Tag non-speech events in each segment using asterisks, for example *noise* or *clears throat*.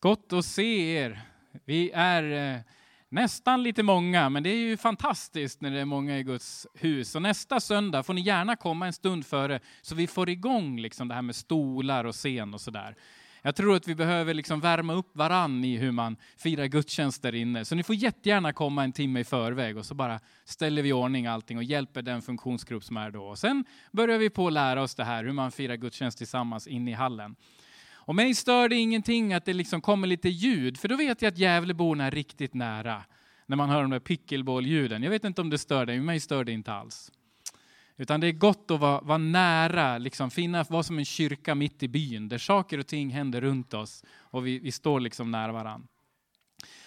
Gott att se er. Vi är eh, nästan lite många, men det är ju fantastiskt när det är många i Guds hus. Och nästa söndag får ni gärna komma en stund före, så vi får igång liksom det här med stolar och scen och sådär. Jag tror att vi behöver liksom värma upp varann i hur man firar gudstjänst där inne. Så ni får jättegärna komma en timme i förväg och så bara ställer vi i ordning allting och hjälper den funktionsgrupp som är då. Och sen börjar vi på att lära oss det här, hur man firar gudstjänst tillsammans inne i hallen. Och mig stör det ingenting att det liksom kommer lite ljud, för då vet jag att Gävleborna är riktigt nära. När man hör de där pickleball-ljuden. Jag vet inte om det stör dig, men mig stör det inte alls. Utan det är gott att vara, vara nära, liksom, finna, vara som en kyrka mitt i byn, där saker och ting händer runt oss och vi, vi står liksom nära varandra.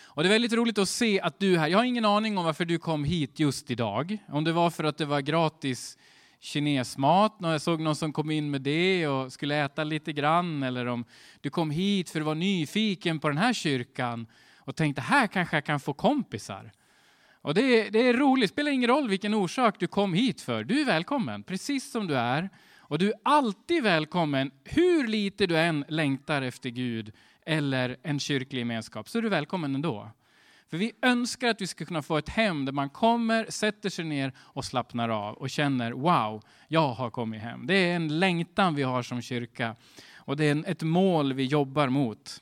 Och det är väldigt roligt att se att du är här. Jag har ingen aning om varför du kom hit just idag. Om det var för att det var gratis kinesmat, jag såg någon som kom in med det och skulle äta lite grann, eller om du kom hit för att vara nyfiken på den här kyrkan och tänkte här kanske jag kan få kompisar. Och det är, det är roligt, det spelar ingen roll vilken orsak du kom hit för. Du är välkommen, precis som du är. Och du är alltid välkommen, hur lite du än längtar efter Gud eller en kyrklig gemenskap, så är du välkommen ändå. För vi önskar att vi ska kunna få ett hem där man kommer, sätter sig ner och slappnar av och känner wow, jag har kommit hem. Det är en längtan vi har som kyrka och det är ett mål vi jobbar mot.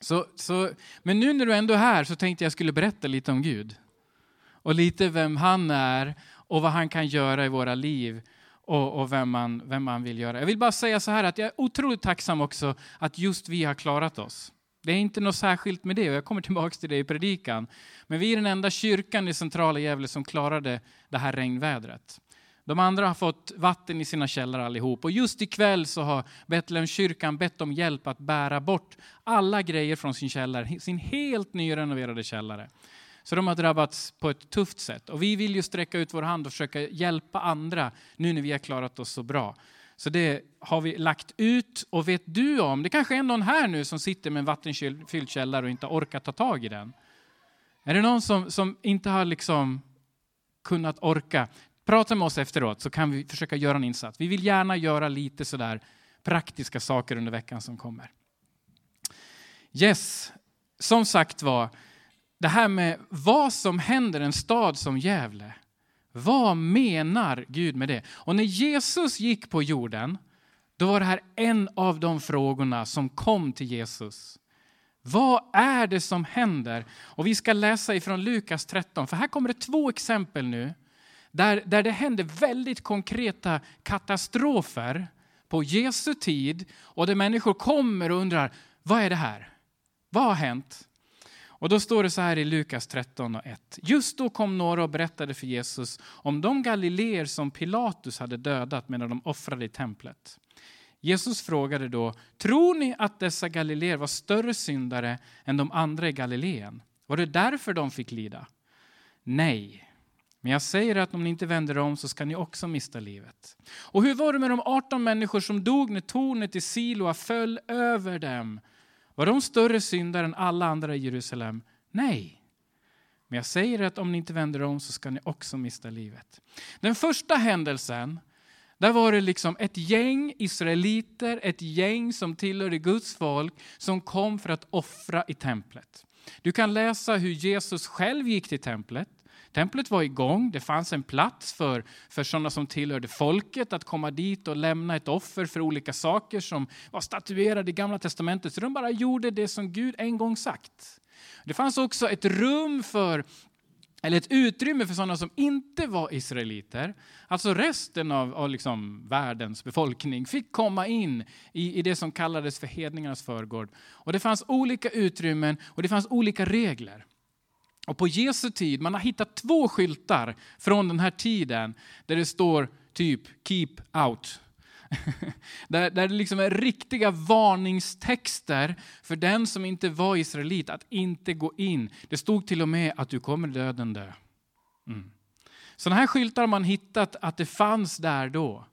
Så, så, men nu när du ändå är här så tänkte jag skulle berätta lite om Gud. Och lite vem han är och vad han kan göra i våra liv och, och vem, man, vem man vill göra. Jag vill bara säga så här att jag är otroligt tacksam också att just vi har klarat oss. Det är inte något särskilt med det och jag kommer tillbaka till det i predikan. Men vi är den enda kyrkan i centrala Gävle som klarade det här regnvädret. De andra har fått vatten i sina källare allihop. Och just ikväll så har Betlehemskyrkan bett om hjälp att bära bort alla grejer från sin källare, sin helt nyrenoverade källare. Så de har drabbats på ett tufft sätt. Och vi vill ju sträcka ut vår hand och försöka hjälpa andra nu när vi har klarat oss så bra. Så det har vi lagt ut. Och vet du om, det kanske är någon här nu som sitter med en vattenfylld källare och inte orkat ta tag i den. Är det någon som, som inte har liksom kunnat orka? Prata med oss efteråt så kan vi försöka göra en insats. Vi vill gärna göra lite sådär praktiska saker under veckan som kommer. Yes, som sagt var, det här med vad som händer i en stad som Gävle. Vad menar Gud med det? Och när Jesus gick på jorden, då var det här en av de frågorna som kom till Jesus. Vad är det som händer? Och vi ska läsa ifrån Lukas 13, för här kommer det två exempel nu där, där det händer väldigt konkreta katastrofer på Jesu tid och där människor kommer och undrar, vad är det här? Vad har hänt? Och då står det så här i Lukas 13 och 1. Just då kom några och berättade för Jesus om de galileer som Pilatus hade dödat medan de offrade i templet. Jesus frågade då, tror ni att dessa galileer var större syndare än de andra i Galileen? Var det därför de fick lida? Nej, men jag säger att om ni inte vänder om så ska ni också mista livet. Och hur var det med de 18 människor som dog när tornet i Siloa föll över dem? Var de större syndare än alla andra i Jerusalem? Nej. Men jag säger att om ni inte vänder om så ska ni också mista livet. Den första händelsen, där var det liksom ett gäng israeliter, ett gäng som tillhörde Guds folk, som kom för att offra i templet. Du kan läsa hur Jesus själv gick till templet. Templet var igång, det fanns en plats för, för sådana som tillhörde folket att komma dit och lämna ett offer för olika saker som var statuerade i Gamla Testamentet. Så de bara gjorde det som Gud en gång sagt. Det fanns också ett rum för eller ett utrymme för sådana som inte var israeliter. Alltså resten av, av liksom världens befolkning fick komma in i, i det som kallades för hedningarnas förgård. Och det fanns olika utrymmen och det fanns olika regler. Och på Jesu tid, man har hittat två skyltar från den här tiden där det står typ keep out. *laughs* där, där det liksom är riktiga varningstexter för den som inte var israelit att inte gå in. Det stod till och med att du kommer döden dö. Mm. Sådana här skyltar har man hittat att det fanns där då.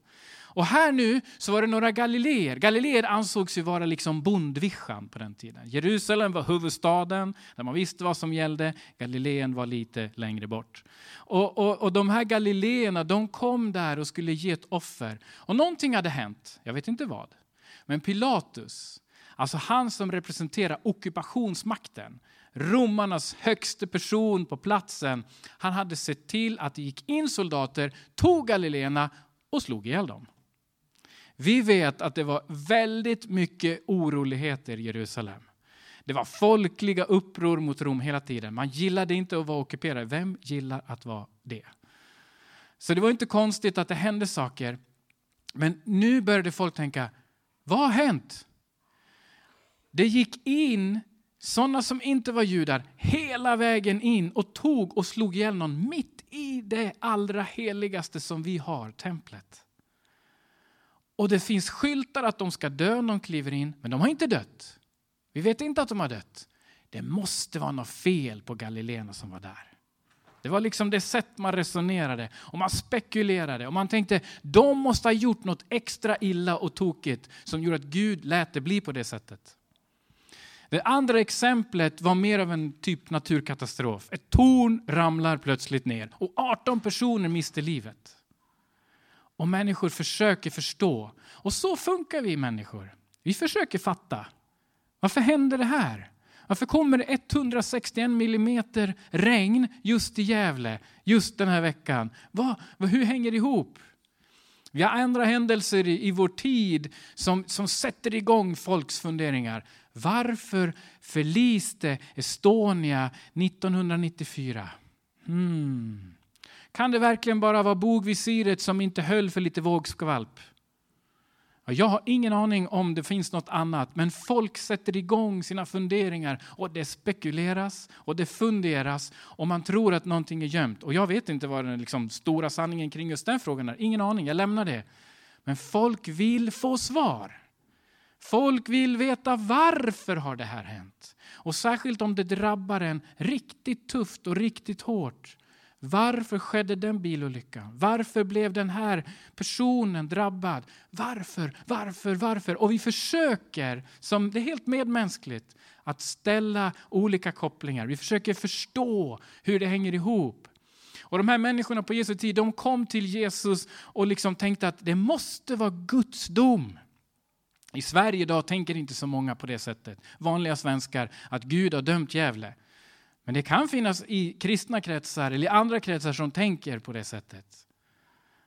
Och här nu så var det några galileer. Galileer ansågs ju vara liksom bondvischan på den tiden. Jerusalem var huvudstaden där man visste vad som gällde. Galileen var lite längre bort. Och, och, och de här galileerna de kom där och skulle ge ett offer. Och någonting hade hänt, jag vet inte vad. Men Pilatus, Alltså han som representerar ockupationsmakten, romarnas högste person på platsen, han hade sett till att det gick in soldater, tog Galileerna och slog ihjäl dem. Vi vet att det var väldigt mycket oroligheter i Jerusalem. Det var folkliga uppror mot Rom hela tiden. Man gillade inte att vara ockuperad. Vem gillar att vara det? Så det var inte konstigt att det hände saker. Men nu började folk tänka, vad har hänt? Det gick in sådana som inte var judar hela vägen in och tog och slog ihjäl någon mitt i det allra heligaste som vi har, templet. Och det finns skyltar att de ska dö när de kliver in, men de har inte dött. Vi vet inte att de har dött. Det måste vara något fel på Galileerna som var där. Det var liksom det sätt man resonerade och man spekulerade och man tänkte de måste ha gjort något extra illa och tokigt som gjorde att Gud lät det bli på det sättet. Det andra exemplet var mer av en typ naturkatastrof. Ett torn ramlar plötsligt ner och 18 personer mister livet. Och människor försöker förstå. Och så funkar vi människor. Vi försöker fatta. Varför händer det här? Varför kommer det 161 millimeter regn just i Gävle, just den här veckan? Vad, hur hänger det ihop? Vi har andra händelser i, i vår tid som, som sätter igång folks funderingar. Varför förliste Estonia 1994? Hmm. Kan det verkligen bara vara bogvisiret som inte höll för lite vågskvalp? Jag har ingen aning om det finns något annat, men folk sätter igång sina funderingar och det spekuleras och det funderas och man tror att någonting är gömt. Och jag vet inte vad den liksom stora sanningen kring just den frågan är. Ingen aning, jag lämnar det. Men folk vill få svar. Folk vill veta varför har det här hänt? Och särskilt om det drabbar en riktigt tufft och riktigt hårt. Varför skedde den bilolyckan? Varför blev den här personen drabbad? Varför, varför, varför? Och vi försöker, som det är helt medmänskligt, att ställa olika kopplingar. Vi försöker förstå hur det hänger ihop. Och de här människorna på Jesu tid, de kom till Jesus och liksom tänkte att det måste vara Guds dom. I Sverige idag tänker inte så många på det sättet, vanliga svenskar, att Gud har dömt Gävle. Men det kan finnas i kristna kretsar eller i andra kretsar som tänker på det sättet.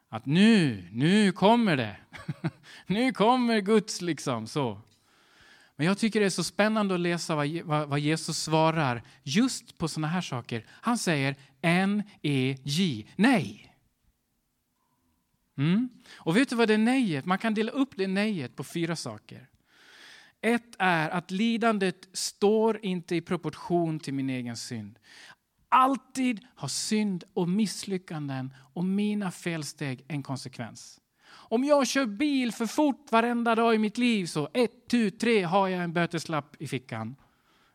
Att nu, nu kommer det. *laughs* nu kommer Guds liksom så. Men jag tycker det är så spännande att läsa vad, Jesus svarar just på sådana här saker. Han säger N-E-J, nej. Mm. Och vet du vad det är nejet? Man kan dela upp det nejet på fyra saker. Ett är att lidandet står inte i proportion till min egen synd. Alltid har synd och misslyckanden och mina felsteg en konsekvens. Om jag kör bil för fort varenda dag i mitt liv så ett, tu, tre har jag en böteslapp i fickan.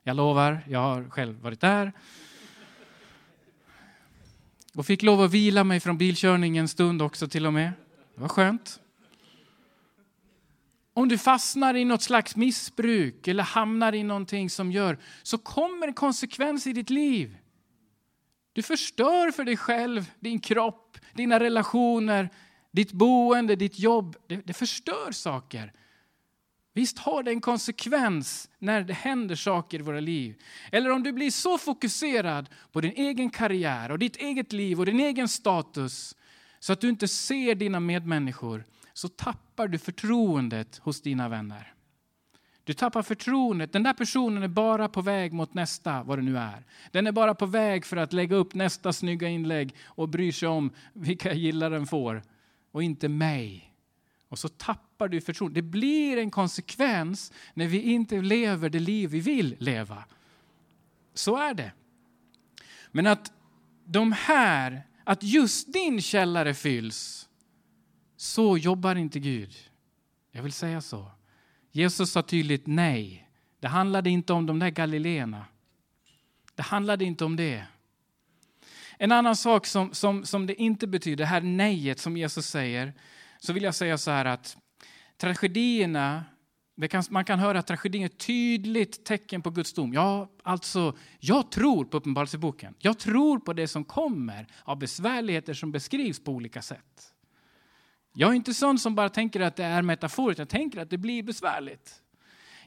Jag lovar, jag har själv varit där. Och fick lov att vila mig från bilkörning en stund också till och med. Det var skönt. Om du fastnar i något slags missbruk eller hamnar i någonting som gör, så kommer en konsekvens i ditt liv. Du förstör för dig själv, din kropp, dina relationer, ditt boende, ditt jobb. Det, det förstör saker. Visst har det en konsekvens när det händer saker i våra liv. Eller om du blir så fokuserad på din egen karriär och ditt eget liv och din egen status så att du inte ser dina medmänniskor så tappar du förtroendet hos dina vänner. Du tappar förtroendet. Den där personen är bara på väg mot nästa, vad det nu är. Den är bara på väg för att lägga upp nästa snygga inlägg och bryr sig om vilka gillar den får och inte mig. Och så tappar du förtroendet. Det blir en konsekvens när vi inte lever det liv vi vill leva. Så är det. Men att de här, att just din källare fylls så jobbar inte Gud. Jag vill säga så. Jesus sa tydligt nej. Det handlade inte om de där galileerna. Det handlade inte om det. En annan sak som, som, som det inte betyder, det här nejet som Jesus säger, så vill jag säga så här att tragedierna, kan, man kan höra att tragedin är ett tydligt tecken på Guds dom. Ja, alltså, jag tror på Uppenbarelseboken. Jag tror på det som kommer av besvärligheter som beskrivs på olika sätt. Jag är inte sån som bara tänker att det är metaforiskt, jag tänker att det blir besvärligt.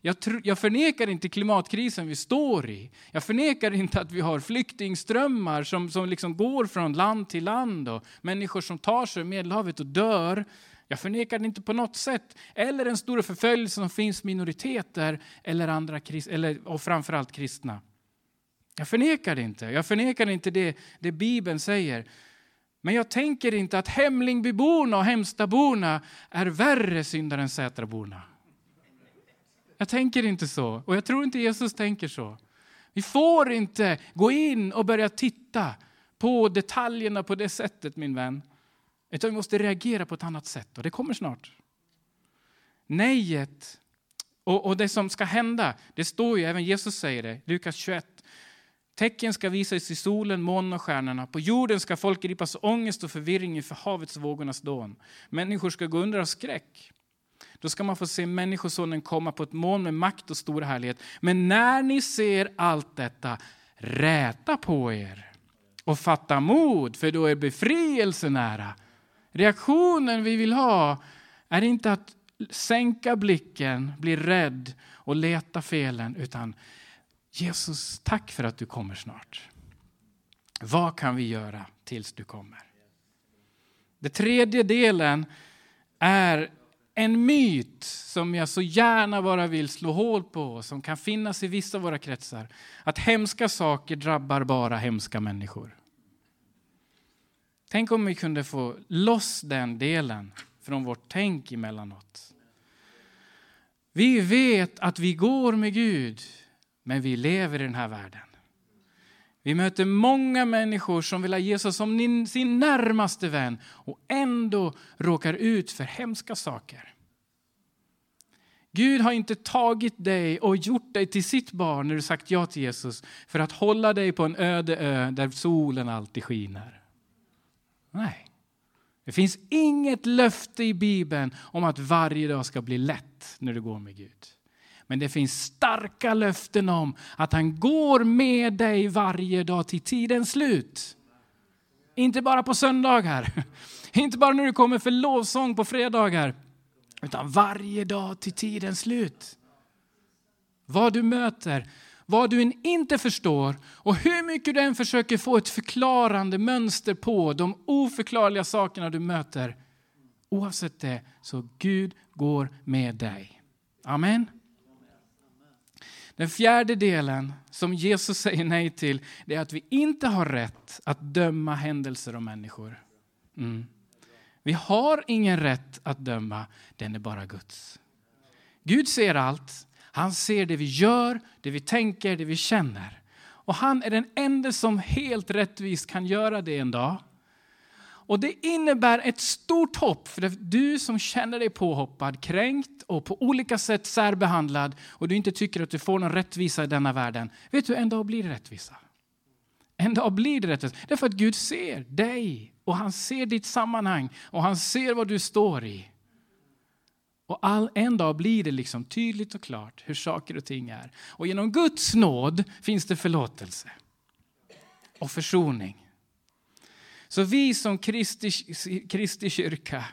Jag, tr- jag förnekar inte klimatkrisen vi står i. Jag förnekar inte att vi har flyktingströmmar som, som liksom går från land till land och människor som tar sig över Medelhavet och dör. Jag förnekar det inte på något sätt. Eller den stora förföljelse som finns minoriteter eller andra, eller, och framförallt kristna. Jag förnekar det inte. Jag förnekar inte det, det Bibeln säger. Men jag tänker inte att Hemlingbyborna och Hemstaborna är värre syndare än Sätraborna. Jag tänker inte så, och jag tror inte Jesus tänker så. Vi får inte gå in och börja titta på detaljerna på det sättet, min vän. Utan vi måste reagera på ett annat sätt, och det kommer snart. Nejet och, och det som ska hända, det står ju, även Jesus säger det, Lukas 21. Tecken ska visas i solen, månen och stjärnorna. På jorden ska folk gripas ångest och förvirring inför havets vågornas dån. Människor ska gå under av skräck. Då ska man få se Människosonen komma på ett moln med makt och stor härlighet. Men när ni ser allt detta, räta på er och fatta mod, för då är befrielsen nära. Reaktionen vi vill ha är inte att sänka blicken, bli rädd och leta felen, utan Jesus, tack för att du kommer snart. Vad kan vi göra tills du kommer? Den tredje delen är en myt som jag så gärna bara vill slå hål på, som kan finnas i vissa av våra kretsar. Att hemska saker drabbar bara hemska människor. Tänk om vi kunde få loss den delen från vårt tänk emellanåt. Vi vet att vi går med Gud, men vi lever i den här världen. Vi möter många människor som vill ha Jesus som sin närmaste vän och ändå råkar ut för hemska saker. Gud har inte tagit dig och gjort dig till sitt barn när du sagt ja till Jesus för att hålla dig på en öde ö där solen alltid skiner. Nej. Det finns inget löfte i Bibeln om att varje dag ska bli lätt när du går med Gud. Men det finns starka löften om att han går med dig varje dag till tidens slut. Inte bara på söndagar, *laughs* inte bara när du kommer för lovsång på fredagar, utan varje dag till tidens slut. Vad du möter, vad du än inte förstår och hur mycket du än försöker få ett förklarande mönster på de oförklarliga sakerna du möter. Oavsett det, så Gud går med dig. Amen. Den fjärde delen som Jesus säger nej till, det är att vi inte har rätt att döma händelser och människor. Mm. Vi har ingen rätt att döma, den är bara Guds. Gud ser allt. Han ser det vi gör, det vi tänker, det vi känner. Och han är den enda som helt rättvist kan göra det en dag. Och det innebär ett stort hopp för du som känner dig påhoppad, kränkt och på olika sätt särbehandlad och du inte tycker att du får någon rättvisa i denna världen. Vet du, en dag blir det rättvisa. En dag blir det rättvisa. Därför att Gud ser dig och han ser ditt sammanhang och han ser vad du står i. Och all, en dag blir det liksom tydligt och klart hur saker och ting är. Och genom Guds nåd finns det förlåtelse och försoning. Så vi som Kristi, Kristi kyrka,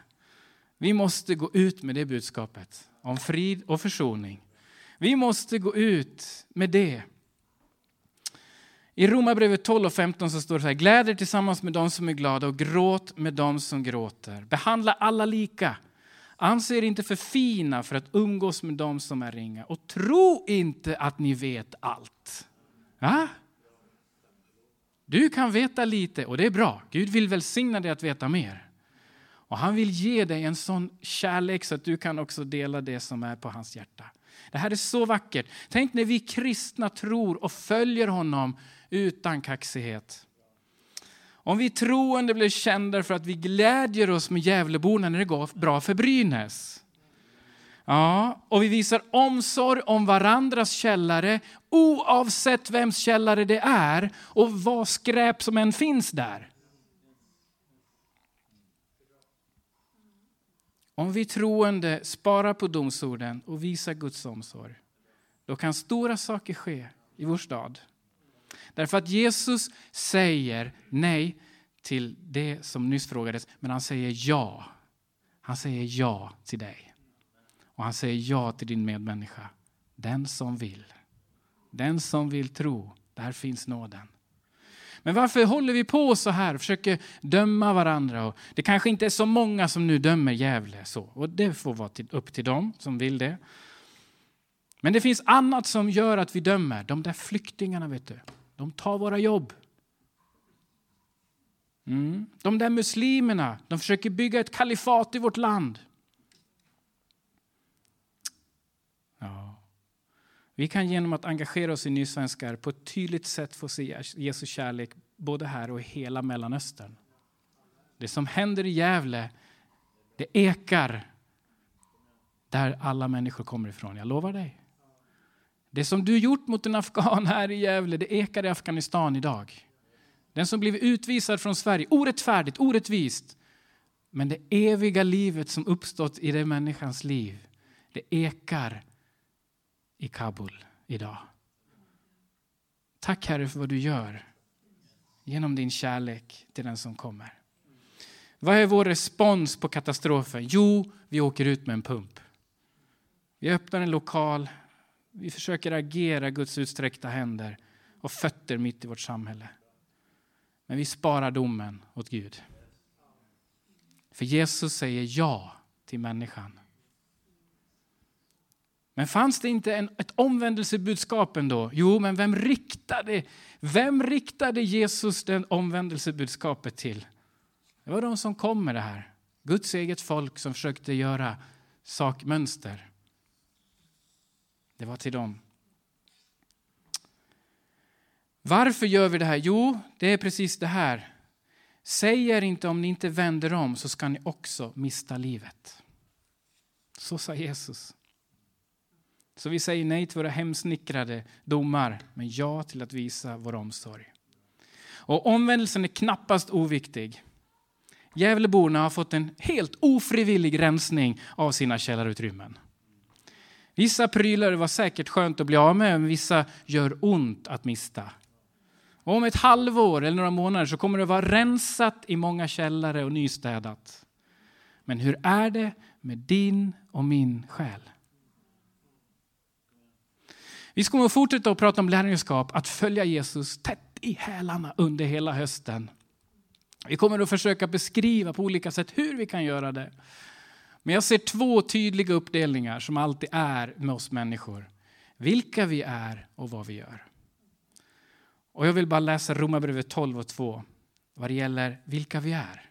vi måste gå ut med det budskapet om frid och försoning. Vi måste gå ut med det. I Romarbrevet 12 och 15 så står det så här, gläd er tillsammans med dem som är glada och gråt med dem som gråter. Behandla alla lika. Anse er inte för fina för att umgås med dem som är ringa och tro inte att ni vet allt. Ja? Du kan veta lite och det är bra. Gud vill välsigna dig att veta mer. Och han vill ge dig en sån kärlek så att du kan också dela det som är på hans hjärta. Det här är så vackert. Tänk när vi kristna tror och följer honom utan kaxighet. Om vi troende blir kända för att vi glädjer oss med Gävleborna när det går bra för Brynäs. Ja, och vi visar omsorg om varandras källare oavsett vems källare det är och vad skräp som än finns där. Om vi troende sparar på domsorden och visar Guds omsorg, då kan stora saker ske i vår stad. Därför att Jesus säger nej till det som nyss frågades, men han säger ja. Han säger ja till dig. Och han säger ja till din medmänniska Den som vill. Den som vill tro, där finns nåden. Men varför håller vi på så här och försöker döma varandra? Och det kanske inte är så många som nu dömer Gävle så, och det får vara upp till dem som vill det. Men det finns annat som gör att vi dömer. De där flyktingarna, vet du, de tar våra jobb. Mm. De där muslimerna, de försöker bygga ett kalifat i vårt land. Vi kan genom att engagera oss i Nysvenskar på ett tydligt sätt få se Jesu kärlek både här och i hela Mellanöstern. Det som händer i Gävle, det ekar där alla människor kommer ifrån. Jag lovar dig. Det som du gjort mot en afghan här i Gävle, det ekar i Afghanistan idag. Den som blivit utvisad från Sverige, orättfärdigt, orättvist. Men det eviga livet som uppstått i den människans liv, det ekar i Kabul idag. Tack Herre för vad du gör genom din kärlek till den som kommer. Vad är vår respons på katastrofen? Jo, vi åker ut med en pump. Vi öppnar en lokal, vi försöker agera Guds utsträckta händer och fötter mitt i vårt samhälle. Men vi sparar domen åt Gud. För Jesus säger ja till människan. Men fanns det inte en, ett omvändelsebudskap ändå? Jo, men vem riktade, vem riktade Jesus det omvändelsebudskapet till? Det var de som kom med det här. Guds eget folk som försökte göra sakmönster. Det var till dem. Varför gör vi det här? Jo, det är precis det här. Säger inte om ni inte vänder om så ska ni också mista livet. Så sa Jesus. Så vi säger nej till våra hemsnickrade domar, men ja till att visa vår omsorg. Och omvändelsen är knappast oviktig. Gävleborna har fått en helt ofrivillig rensning av sina källarutrymmen. Vissa prylar var säkert skönt att bli av med, men vissa gör ont att mista. Och om ett halvår eller några månader så kommer det vara rensat i många källare och nystädat. Men hur är det med din och min själ? Vi kommer att fortsätta att prata om lärjungaskap, att följa Jesus tätt i hälarna under hela hösten. Vi kommer att försöka beskriva på olika sätt hur vi kan göra det. Men jag ser två tydliga uppdelningar som alltid är med oss människor. Vilka vi är och vad vi gör. Och jag vill bara läsa Romarbrevet 12 och 2 vad det gäller vilka vi är.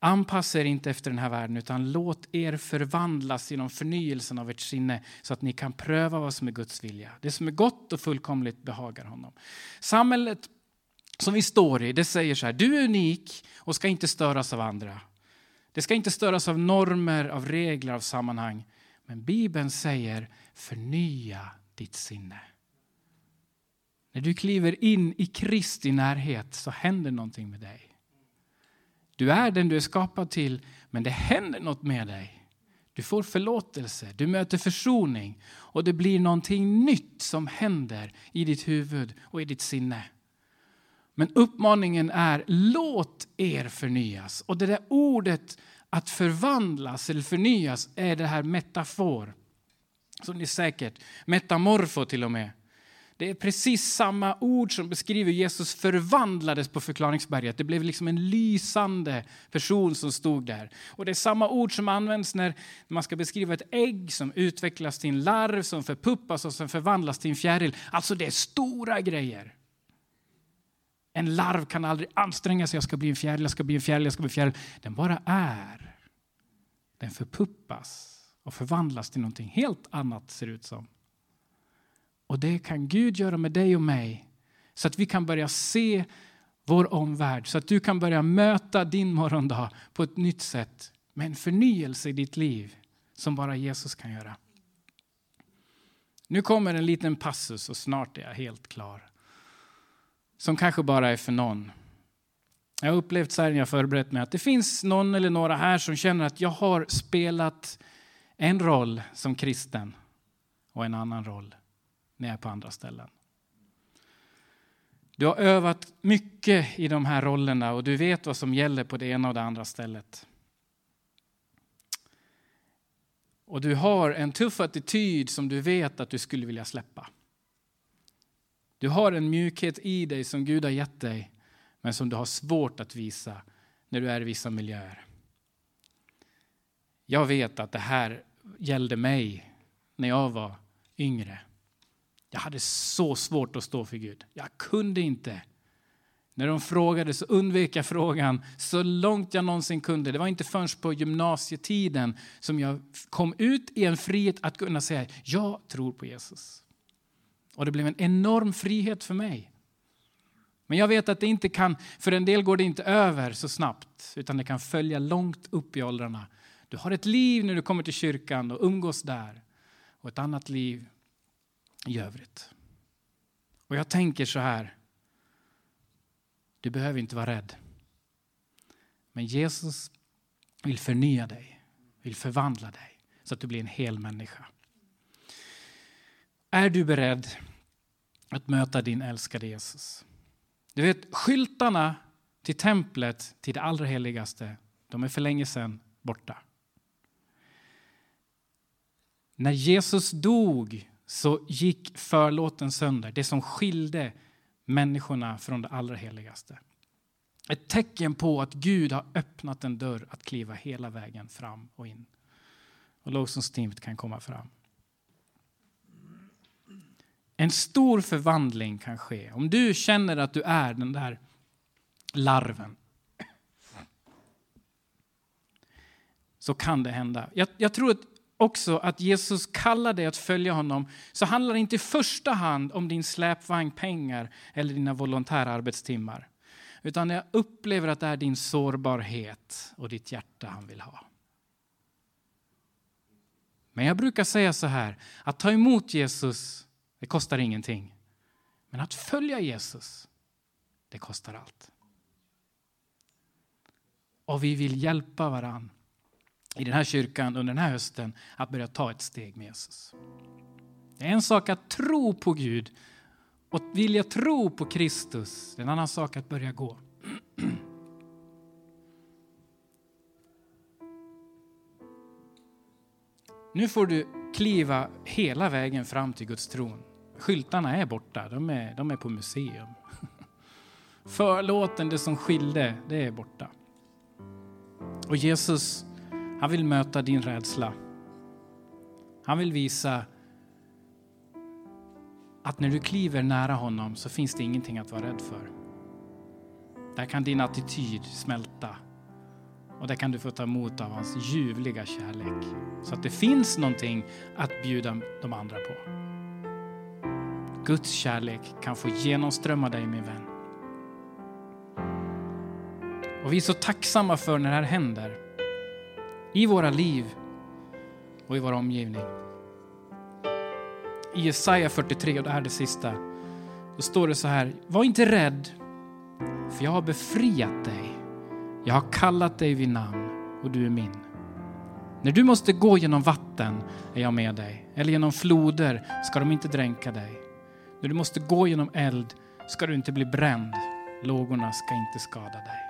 Anpassa er inte efter den här världen utan låt er förvandlas genom förnyelsen av ert sinne så att ni kan pröva vad som är Guds vilja. Det som är gott och fullkomligt behagar honom. Samhället som vi står i, det säger så här, du är unik och ska inte störas av andra. Det ska inte störas av normer, av regler, av sammanhang. Men Bibeln säger förnya ditt sinne. När du kliver in i Kristi närhet så händer någonting med dig. Du är den du är skapad till, men det händer något med dig. Du får förlåtelse, du möter försoning och det blir någonting nytt som händer i ditt huvud och i ditt sinne. Men uppmaningen är låt er förnyas. Och det där ordet att förvandlas eller förnyas är det här metafor. Som ni säkert, metamorfo till och med. Det är precis samma ord som beskriver Jesus förvandlades på förklaringsberget. Det blev liksom en lysande person som stod där. Och det är samma ord som används när man ska beskriva ett ägg som utvecklas till en larv som förpuppas och som förvandlas till en fjäril. Alltså det är stora grejer. En larv kan aldrig anstränga sig, jag ska bli en fjäril, jag ska bli en fjäril, jag ska bli en fjäril. Den bara är. Den förpuppas och förvandlas till någonting helt annat ser ut som. Och det kan Gud göra med dig och mig så att vi kan börja se vår omvärld, så att du kan börja möta din morgondag på ett nytt sätt med en förnyelse i ditt liv som bara Jesus kan göra. Nu kommer en liten passus och snart är jag helt klar. Som kanske bara är för någon. Jag har upplevt så här när jag förberett mig att det finns någon eller några här som känner att jag har spelat en roll som kristen och en annan roll när jag är på andra ställen. Du har övat mycket i de här rollerna och du vet vad som gäller på det ena och det andra stället. och du har en tuff attityd som du vet att du skulle vilja släppa. Du har en mjukhet i dig som Gud har gett dig, men som du har svårt att visa när du är i vissa miljöer. Jag vet att det här gällde mig när jag var yngre. Jag hade så svårt att stå för Gud. Jag kunde inte. När de frågade så undvek jag frågan så långt jag någonsin kunde. Det var inte förrän på gymnasietiden som jag kom ut i en frihet att kunna säga jag tror på Jesus. Och det blev en enorm frihet för mig. Men jag vet att det inte kan, för en del går det inte över så snabbt, utan det kan följa långt upp i åldrarna. Du har ett liv när du kommer till kyrkan och umgås där, och ett annat liv i övrigt. Och jag tänker så här, du behöver inte vara rädd. Men Jesus vill förnya dig, vill förvandla dig så att du blir en hel människa. Är du beredd att möta din älskade Jesus? Du vet, skyltarna till templet, till det allra heligaste, de är för länge sedan borta. När Jesus dog så gick förlåten sönder, det som skilde människorna från det allra heligaste. Ett tecken på att Gud har öppnat en dörr att kliva hela vägen fram och in. Och lovsångsteamet kan komma fram. En stor förvandling kan ske. Om du känner att du är den där larven så kan det hända. Jag, jag tror att också att Jesus kallar dig att följa honom så handlar det inte i första hand om din släpvagn, pengar eller dina volontärarbetstimmar. Utan jag upplever att det är din sårbarhet och ditt hjärta han vill ha. Men jag brukar säga så här, att ta emot Jesus, det kostar ingenting. Men att följa Jesus, det kostar allt. Och vi vill hjälpa varandra i den här kyrkan under den här hösten att börja ta ett steg med Jesus. Det är en sak att tro på Gud och vilja tro på Kristus. Det är en annan sak att börja gå. *clears throat* Nu får du kliva hela vägen fram till Guds tron. Skyltarna är borta, de är, de är på museum. *laughs* Förlåten, det som skilde, det är borta. Och Jesus han vill möta din rädsla. Han vill visa att när du kliver nära honom så finns det ingenting att vara rädd för. Där kan din attityd smälta och där kan du få ta emot av hans ljuvliga kärlek. Så att det finns någonting att bjuda de andra på. Guds kärlek kan få genomströmma dig min vän. Och vi är så tacksamma för när det här händer i våra liv och i vår omgivning. I Jesaja 43, och det här är det sista, då står det så här, var inte rädd, för jag har befriat dig. Jag har kallat dig vid namn och du är min. När du måste gå genom vatten är jag med dig, eller genom floder ska de inte dränka dig. När du måste gå genom eld ska du inte bli bränd, lågorna ska inte skada dig.